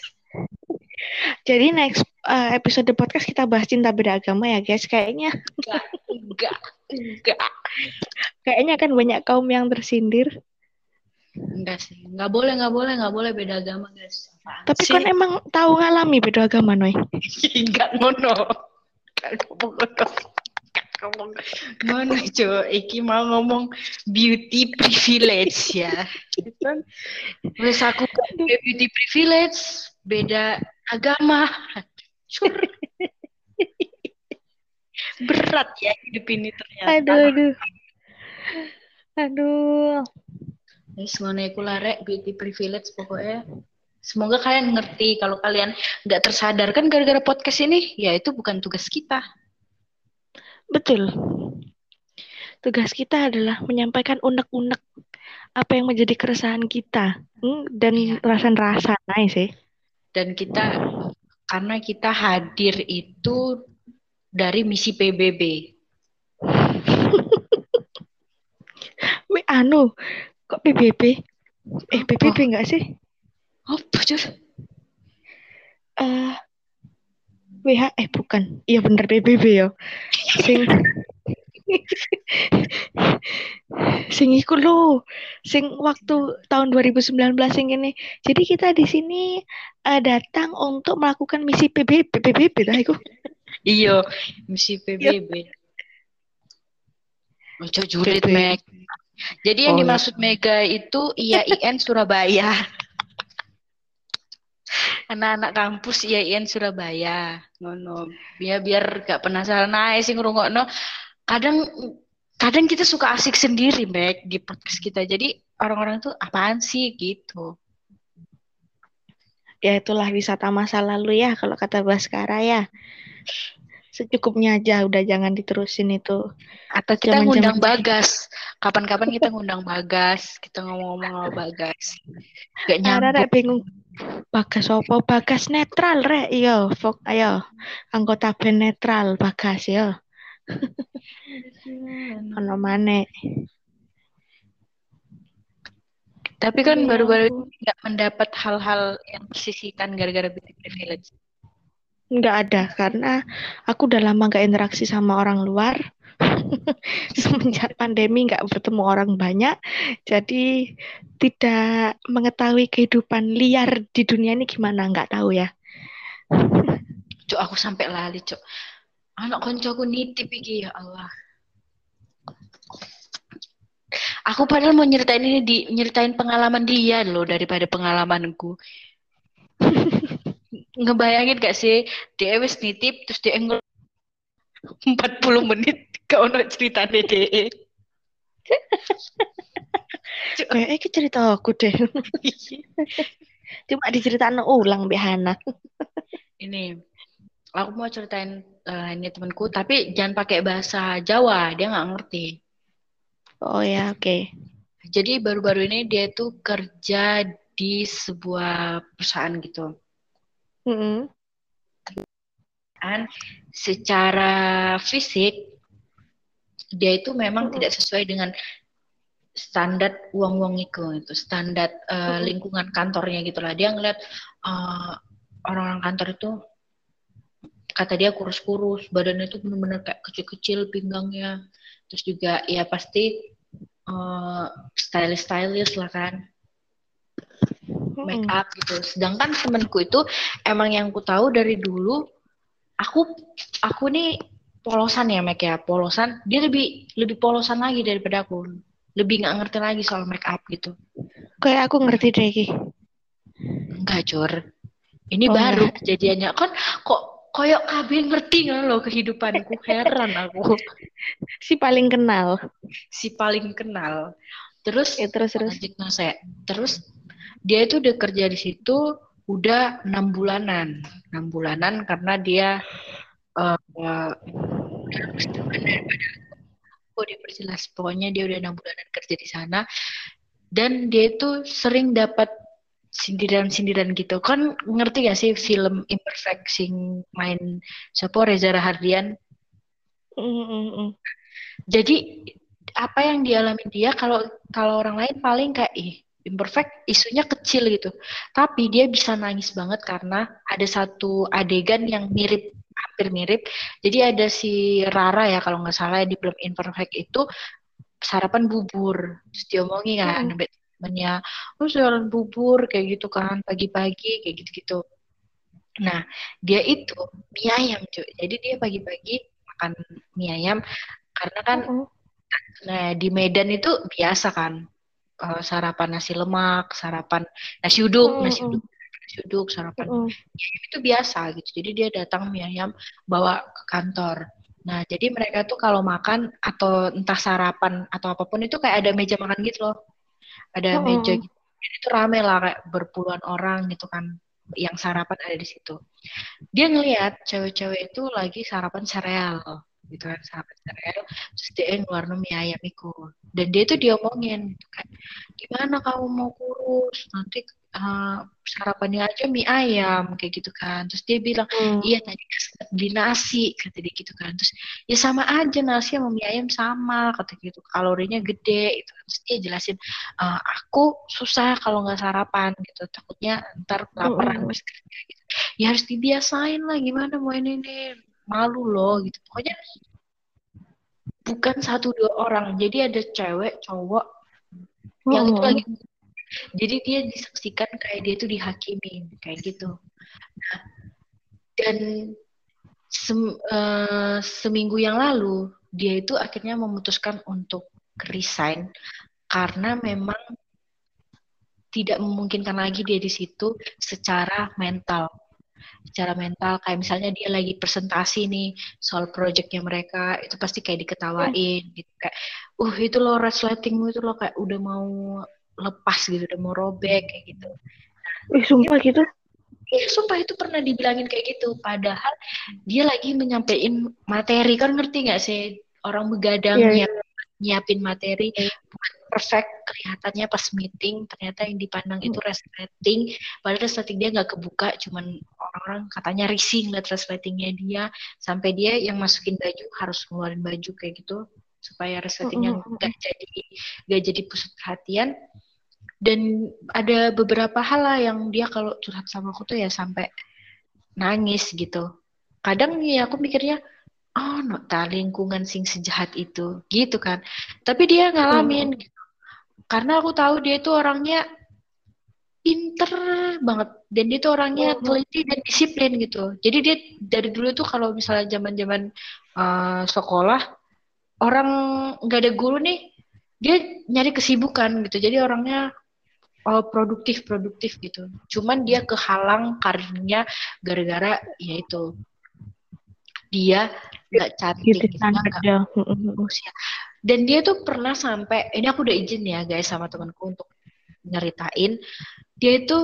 jadi next uh, episode podcast kita bahas cinta beda agama ya guys. Kayaknya enggak, enggak, enggak. Kayaknya kan banyak kaum yang tersindir. Enggak sih, enggak boleh, enggak boleh, enggak boleh beda agama guys. Apaan Tapi sih? kan emang tahu ngalami beda agama Noy. enggak ngono. Mana cuy, Iki mau ngomong beauty privilege ya. Kan, wes aku beauty privilege, beda agama. Berat ya hidup ini ternyata. Aduh, aduh. Aduh. Wis ngono iku larek beauty privilege pokoknya. Semoga kalian ngerti kalau kalian nggak tersadarkan gara-gara podcast ini, ya itu bukan tugas kita. Betul. Tugas kita adalah menyampaikan unek-unek apa yang menjadi keresahan kita hmm, dan ya. rasa-rasa naik sih. Dan kita karena kita hadir itu dari misi PBB. Me anu, kok PBB? Eh PBB enggak sih? Oh. Eh uh, WH eh bukan. Iya bener PBB ya. Sing sing iku lo sing waktu tahun 2019 sing ini jadi kita di sini uh, datang untuk melakukan misi PBB PBB lah iku Iya, misi PBB. Ojo jurit, Meg. Jadi yang oh, dimaksud Mega itu IAIN Surabaya. Anak-anak kampus IAIN Surabaya. Ngono. Biar biar gak penasaran aja sih ngrungokno. Kadang kadang kita suka asik sendiri, Meg, di podcast kita. Jadi orang-orang tuh apaan sih gitu. Ya itulah wisata masa lalu ya kalau kata Baskara ya secukupnya aja udah jangan diterusin itu. Atau kita Jaman ngundang Bagas. Kapan-kapan kita ngundang Bagas. Kita ngomong-ngomong sama Bagas. Gak nyambung. Ara, bingung. Bagas apa? Bagas netral re. Iyo fok ayo. Anggota band netral Bagas yo ono mane tapi kan baru-baru ini nggak mendapat hal-hal yang tersisihkan gara-gara beauty privilege Nggak ada, karena aku udah lama nggak interaksi sama orang luar. Semenjak pandemi nggak bertemu orang banyak, jadi tidak mengetahui kehidupan liar di dunia ini gimana, nggak tahu ya. Cuk, aku sampai lali, cuk. Anak koncoku nitip iki, ya Allah. Aku padahal mau nyeritain ini di nyeritain pengalaman dia loh daripada pengalamanku ngebayangin gak sih dia wis nitip terus dia ngel 40 menit ke ono cerita DE. Kayak iki cerita aku deh. Cuma diceritain ulang Behana. Ini aku mau ceritain uh, ini temanku tapi jangan pakai bahasa Jawa, dia nggak ngerti. Oh ya, oke. Okay. Jadi baru-baru ini dia tuh kerja di sebuah perusahaan gitu. Mm -hmm. secara fisik dia itu memang mm -hmm. tidak sesuai dengan standar uang-uang itu, itu standar uh, lingkungan kantornya gitulah. Dia ngeliat uh, orang-orang kantor itu kata dia kurus-kurus, badannya itu benar-benar kayak kecil-kecil pinggangnya. Terus juga ya pasti uh, stylish-stylish lah kan make up gitu. Sedangkan temenku itu emang yang ku tahu dari dulu aku aku nih polosan ya make ya polosan dia lebih lebih polosan lagi daripada aku. Lebih nggak ngerti lagi soal make up gitu. Kayak aku ngerti deh Ki. Enggak cur ini oh, baru enggak. kejadiannya. Kan kok koyok KB ngerti nggak lo kehidupanku. Heran aku. Si paling kenal. Si paling kenal. Terus ya, terus terus. saya terus dia itu udah kerja di situ udah enam bulanan. Enam bulanan karena dia uh, uh, oh dia perjelas pokoknya dia udah enam bulanan kerja di sana. Dan dia itu sering dapat sindiran-sindiran gitu. Kan ngerti gak sih film imperfect sing main siapa? Reza Rahardian? Mm -mm. jadi apa yang dialami dia kalau kalau orang lain paling kayak ih imperfect isunya kecil gitu. Tapi dia bisa nangis banget karena ada satu adegan yang mirip hampir mirip. Jadi ada si Rara ya kalau nggak salah di film imperfect itu sarapan bubur. Terus diomongin kan hmm. temennya lu jualan bubur kayak gitu kan pagi-pagi kayak gitu-gitu. Nah dia itu mie ayam cuy. Jadi dia pagi-pagi makan mie ayam karena kan -hmm. nah di Medan itu biasa kan uh, sarapan nasi lemak, sarapan nasi uduk, mm. nasi uduk, nasi uduk, sarapan mm. itu biasa gitu. Jadi dia datang mie ayam bawa ke kantor. Nah, jadi mereka tuh kalau makan atau entah sarapan atau apa pun itu kayak ada meja makan gitu loh. Ada mm. meja gitu. Dan itu rame lah kayak berpuluhan orang gitu kan yang sarapan ada di situ. Dia ngelihat cewek-cewek itu lagi sarapan sereal. Gitu kan sahabat Sarel terus dia ngeluar mie ayam itu. Dan dia tuh diomongin gitu kan gimana kamu mau kurus? Nanti uh, sarapannya aja mie ayam kayak gitu kan. Terus dia bilang hmm. iya tadi beli nasi kata dia gitu kan. Terus ya sama aja nasi sama mie ayam sama kata gitu. Kalorinya gede itu terus dia jelasin uh, aku susah kalau nggak sarapan gitu. Takutnya ntar kelaparan hmm. gitu. ya harus dibiasain lah gimana mau ini nih malu loh gitu pokoknya bukan satu dua orang jadi ada cewek cowok oh. yang itu oh. lagi jadi dia disaksikan kayak dia tuh dihakimi kayak gitu nah dan sem, uh, seminggu yang lalu dia itu akhirnya memutuskan untuk resign karena memang tidak memungkinkan lagi dia di situ secara mental secara mental kayak misalnya dia lagi presentasi nih soal projectnya mereka itu pasti kayak diketawain hmm. gitu kayak uh itu lo resletingmu itu lo kayak udah mau lepas gitu udah mau robek kayak gitu nah, Wih, sumpah gitu Iya, sumpah itu pernah dibilangin kayak gitu. Padahal dia lagi menyampaikan materi. Kan ngerti nggak sih orang begadang yeah, yeah. nyiapin materi yeah. buat perfect kelihatannya pas meeting ternyata yang dipandang itu hmm. resleting padahal resleting dia nggak kebuka cuman orang-orang katanya risih ngeliat resletingnya dia sampai dia yang masukin baju harus ngeluarin baju kayak gitu supaya resletingnya hmm, hmm, nggak jadi nggak jadi pusat perhatian. Dan ada beberapa hal lah yang dia kalau curhat sama aku tuh ya sampai nangis gitu. Kadang ya aku mikirnya oh no lingkungan sing sejahat itu gitu kan. Tapi dia ngalamin hmm. Karena aku tahu dia itu orangnya pinter banget. Dan dia tuh orangnya oh. teliti dan disiplin gitu. Jadi dia dari dulu tuh kalau misalnya zaman zaman uh, sekolah orang nggak ada guru nih dia nyari kesibukan gitu. Jadi orangnya oh, produktif produktif gitu. Cuman dia kehalang karirnya gara-gara yaitu dia nggak cantik gitu, gak usia dan dia tuh pernah sampai ini aku udah izin ya guys sama temanku untuk nyeritain dia itu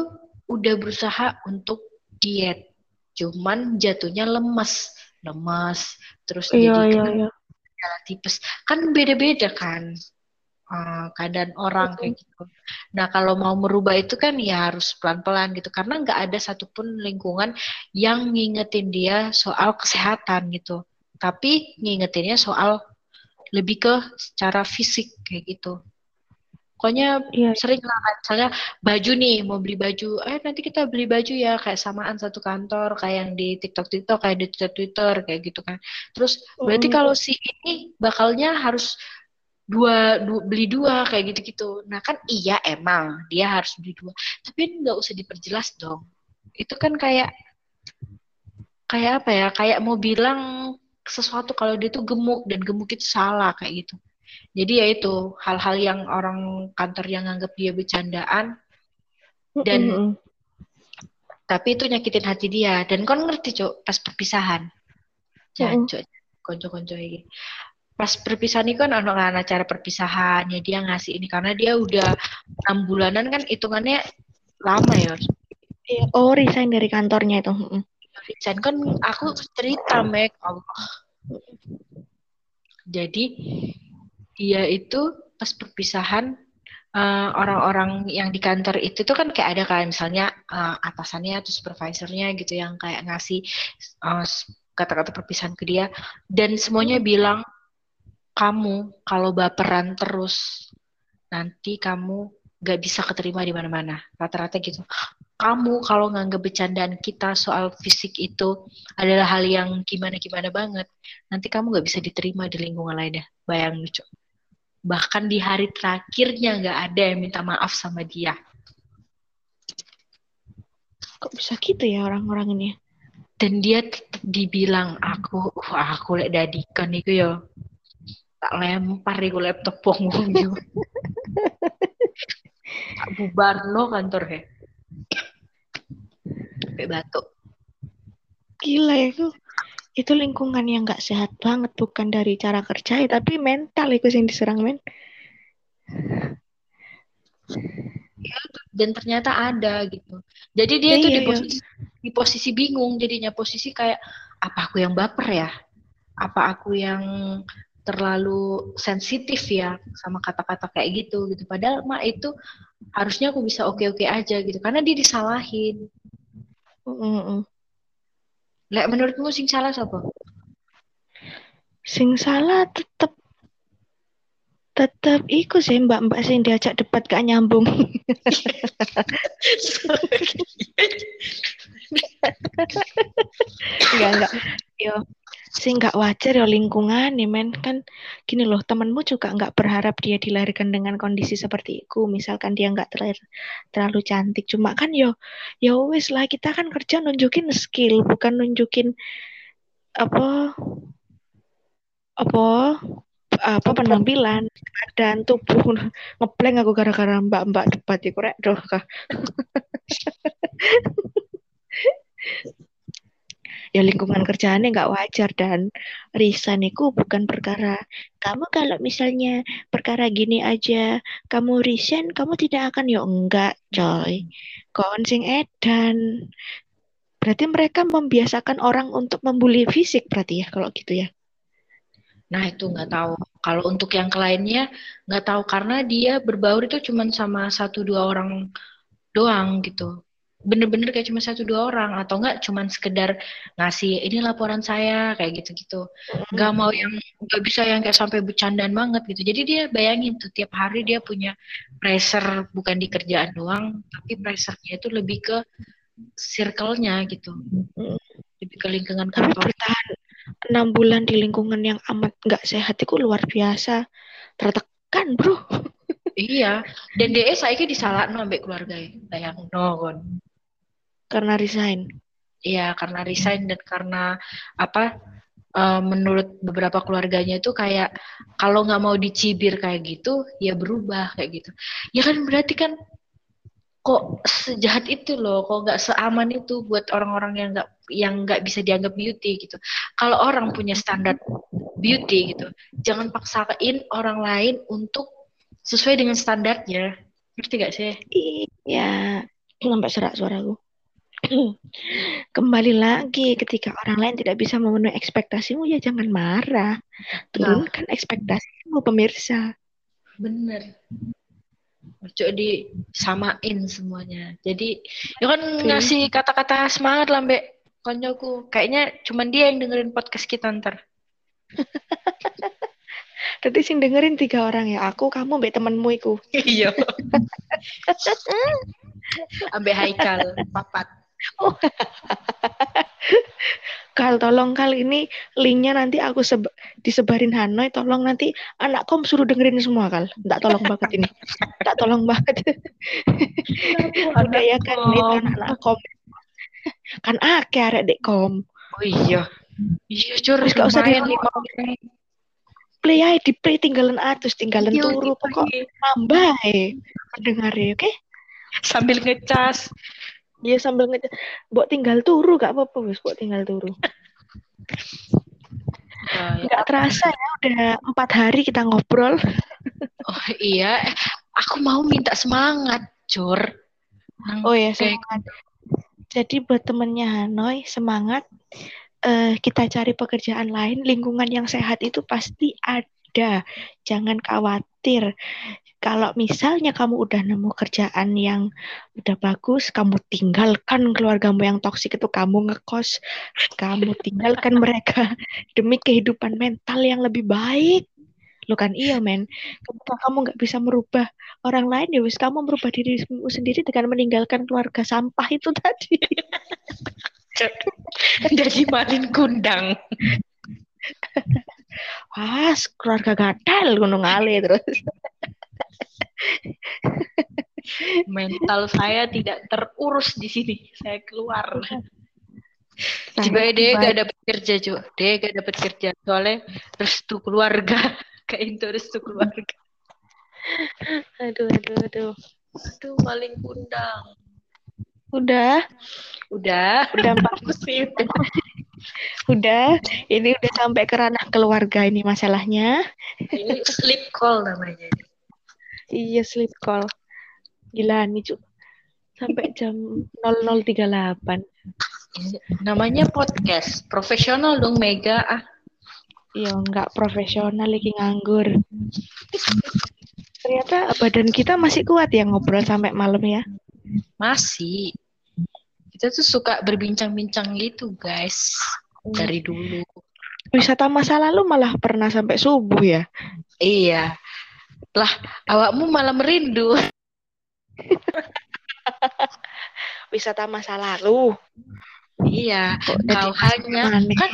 udah berusaha untuk diet cuman jatuhnya lemes lemes terus iya, jadi iya, iya. tipes kan beda-beda kan uh, keadaan orang kayak gitu. Nah kalau mau merubah itu kan ya harus pelan-pelan gitu karena nggak ada satupun lingkungan yang ngingetin dia soal kesehatan gitu. Tapi ngingetinnya soal lebih ke secara fisik kayak gitu. Pokoknya yeah. sering lah misalnya baju nih mau beli baju, eh nanti kita beli baju ya kayak samaan satu kantor kayak yang di TikTok TikTok kayak di Twitter Twitter kayak gitu kan. Terus berarti mm. kalau si ini bakalnya harus dua, dua beli dua kayak gitu-gitu. Nah kan iya emang dia harus beli dua, tapi nggak usah diperjelas dong. Itu kan kayak kayak apa ya? Kayak mau bilang sesuatu kalau dia tuh gemuk dan gemuk itu salah kayak gitu. Jadi ya itu hal-hal yang orang kantor yang nganggap dia bercandaan dan mm -hmm. tapi itu nyakitin hati dia dan kon ngerti cok pas perpisahan. Cok konco-konco ini. Pas perpisahan ini kan anak-anak cara perpisahan ya dia ngasih ini karena dia udah enam bulanan kan hitungannya lama ya. Iya, oh resign dari kantornya itu resign kan aku cerita Mek. Allah jadi dia itu pas perpisahan uh, orang-orang yang di kantor itu tuh kan kayak ada kan misalnya uh, atasannya atau supervisornya gitu yang kayak ngasih eh, kata-kata perpisahan ke dia. Dan semuanya bilang kamu kalau baperan terus nanti kamu gak bisa keterima di mana-mana. Rata-rata gitu kamu kalau nganggap bercandaan kita soal fisik itu adalah hal yang gimana-gimana banget, nanti kamu nggak bisa diterima di lingkungan lainnya. Bayang lucu. Bahkan di hari terakhirnya nggak ada yang minta maaf sama dia. Kok bisa gitu ya orang-orang ini? Dan dia tetap dibilang aku, wah aku lihat dadikan itu ya tak lempar di laptop punggung tak bubar lo kantor he sampai batuk. Gila ya, itu itu lingkungan yang nggak sehat banget bukan dari cara kerja ya, tapi mental itu yang diserang men. Ya, dan ternyata ada gitu. Jadi dia ya, tuh iya, di iya. posisi iya. di posisi bingung jadinya posisi kayak apa aku yang baper ya? apa aku yang terlalu sensitif ya sama kata-kata kayak gitu gitu padahal mak itu harusnya aku bisa oke-oke aja gitu karena dia disalahin -mm. Lek menurutmu sing salah siapa? Sing salah tetep tetep iku sih mbak-mbak sing diajak debat gak nyambung. enggak enggak. Yo, sing nggak wajar ya lingkungan nih men. Kan gini loh temenmu juga nggak berharap dia dilahirkan dengan kondisi seperti itu. Misalkan dia nggak terlalu terlalu cantik. Cuma kan yo ya wes lah kita kan kerja nunjukin skill bukan nunjukin apa apa apa penampilan dan tubuh. Ngepleng aku gara-gara mbak-mbak debat ya korek doh ya lingkungan kerjaannya nggak wajar dan resign itu bukan perkara kamu. Kalau misalnya perkara gini aja kamu resign kamu tidak akan ya enggak coy. Kon sing edan. Berarti mereka membiasakan orang untuk membuli fisik berarti ya kalau gitu ya? Nah itu nggak tahu. Kalau untuk yang lainnya nggak tahu. Karena dia berbaur itu cuma sama satu dua orang doang gitu bener-bener kayak cuma satu dua orang atau enggak cuma sekedar ngasih ini laporan saya kayak gitu-gitu. Nggak mau yang nggak bisa yang kayak sampai bercandaan banget gitu. Jadi dia bayangin tuh tiap hari dia punya pressure bukan di kerjaan doang tapi pressure-nya itu lebih ke circle-nya gitu. Lebih ke lingkungan kantor. bertahan enam bulan di lingkungan yang amat nggak sehat itu luar biasa. Tertekan bro. Iya. Dan dia saya disalah no ambek keluarga bayang no kon karena resign. Iya, karena resign dan karena apa? Uh, menurut beberapa keluarganya itu kayak kalau nggak mau dicibir kayak gitu, ya berubah kayak gitu. Ya kan berarti kan kok sejahat itu loh, kok nggak seaman itu buat orang-orang yang nggak yang nggak bisa dianggap beauty gitu. Kalau orang punya standar beauty gitu, jangan paksain orang lain untuk sesuai dengan standarnya. Ngerti gak sih? Iya, sampai serak suaraku. Kembali lagi ketika orang lain tidak bisa memenuhi ekspektasimu ya jangan marah. Turunkan nah. ekspektasimu pemirsa. Bener. Ojo disamain semuanya. Jadi ya kan ngasih kata-kata semangat lah Mbak konyoku. Kayaknya cuman dia yang dengerin podcast kita ntar. Tadi sing dengerin tiga orang ya. Aku, kamu, mbak temenmu iku. Iya. Ambek Haikal, papat. Kal, tolong kali ini linknya nanti aku seba disebarin Hanoi. Tolong nanti anak kom suruh dengerin semua kal. Tidak tolong banget ini. Tidak tolong banget. Udah ya kan itu anak-anak kom. Kan ake arek dek kom. Oh iya. Iya cur. Gak usah di lima play aja di play tinggalan atus tinggalan iya, turu pokok nambah ya dengar ya oke okay? sambil ngecas Iya sambil nge buat tinggal turu gak apa-apa wis buat tinggal turu. Oh, ya. Gak terasa ya udah empat hari kita ngobrol. oh iya, aku mau minta semangat, Jur. Oh ya semangat. Jadi buat temennya Hanoi semangat. Uh, kita cari pekerjaan lain, lingkungan yang sehat itu pasti ada. Jangan khawatir kalau misalnya kamu udah nemu kerjaan yang udah bagus, kamu tinggalkan keluargamu yang toksik itu, kamu ngekos, kamu tinggalkan mereka demi kehidupan mental yang lebih baik. Lo kan iya men, ketika kamu nggak bisa merubah orang lain ya wis kamu merubah dirimu sendiri dengan meninggalkan keluarga sampah itu tadi. Jadi malin kundang. Wah, keluarga gatel gunung ale terus. Mental saya tidak terurus di sini. Saya keluar. Tiba dia gak dapat kerja cuy. Dia gak dapat kerja soalnya restu keluarga. Kayak itu restu keluarga. Aduh, aduh, aduh. Aduh, paling kundang. Udah. Udah. Udah empat musim. udah. Ini udah sampai ke ranah keluarga ini masalahnya. Ini sleep call namanya. Iya sleep call. Gila nih cuk. Sampai jam 00.38. Namanya podcast. Profesional dong Mega. Ah. Iya, nggak profesional lagi nganggur. Ternyata badan kita masih kuat ya ngobrol sampai malam ya. Masih. Kita tuh suka berbincang-bincang gitu, guys. Dari dulu. Wisata masa lalu malah pernah sampai subuh ya. Iya. Lah, awakmu malah merindu. Wisata masa lalu. Iya, kau hanya kan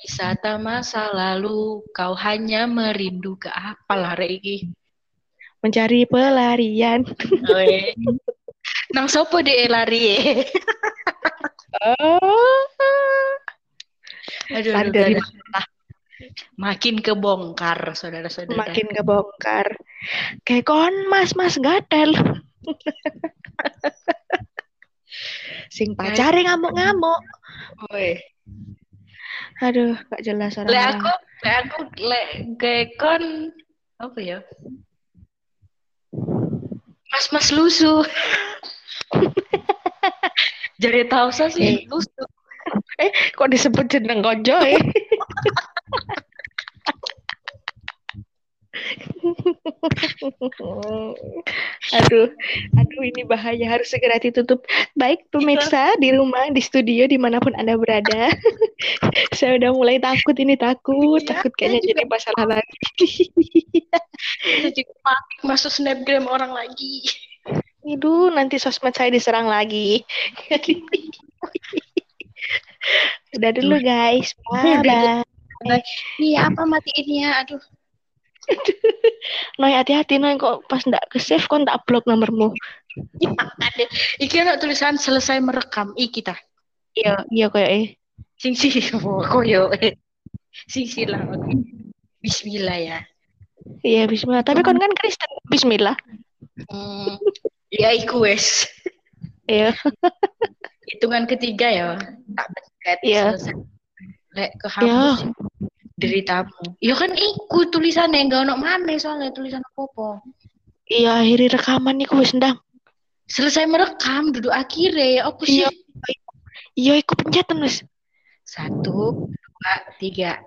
wisata masa lalu, kau hanya merindu ke apa lah Regi? Mencari pelarian. Oh, iya. Nang sopo de lari oh. Aduh, Lari aduh, dari aduh. Makin kebongkar, saudara-saudara. makin kebongkar. Kayak kon mas mas gatel. Sing pacare ngamuk-ngamuk. Woi. Aduh, gak jelas Le orang. aku, le aku, le gekon apa ya? Mas-mas lusuh. Jadi tahu sih Eh. lusuh. Eh, kok disebut jeneng konco eh? aduh, aduh ini bahaya harus segera ditutup. Baik pemirsa di rumah, di studio, di mana pun anda berada, saya udah mulai takut ini takut, Iya, takut kayaknya jadi masalah lagi. Panik masuk snapgram orang lagi. Aduh, nanti sosmed saya diserang lagi. Udah dulu guys, bye bye. Iya apa matiin ya? Aduh. Noy hati-hati Noy kok pas ndak ke save kok tak blok nomormu. Ya. Iki ada tulisan selesai merekam. I kita. Iya, iya kayak eh. Sing si koyo. Sing si lah. Bismillah ya. Iya bismillah. Tapi kon kan Kristen. Bismillah. Hmm. Ya iku wes. Iya. Hitungan ketiga ya. Tak pencet. Iya. selesai. Lek ke Iya. Deritamu. Ya kan iku tulisannya enggak ono mana soalnya tulisan apa-apa. Iya akhiri rekaman nih wis ndang. Selesai merekam duduk akhirnya. Aku sih. Iya. Iya iku pencetan wis. Satu, dua, tiga.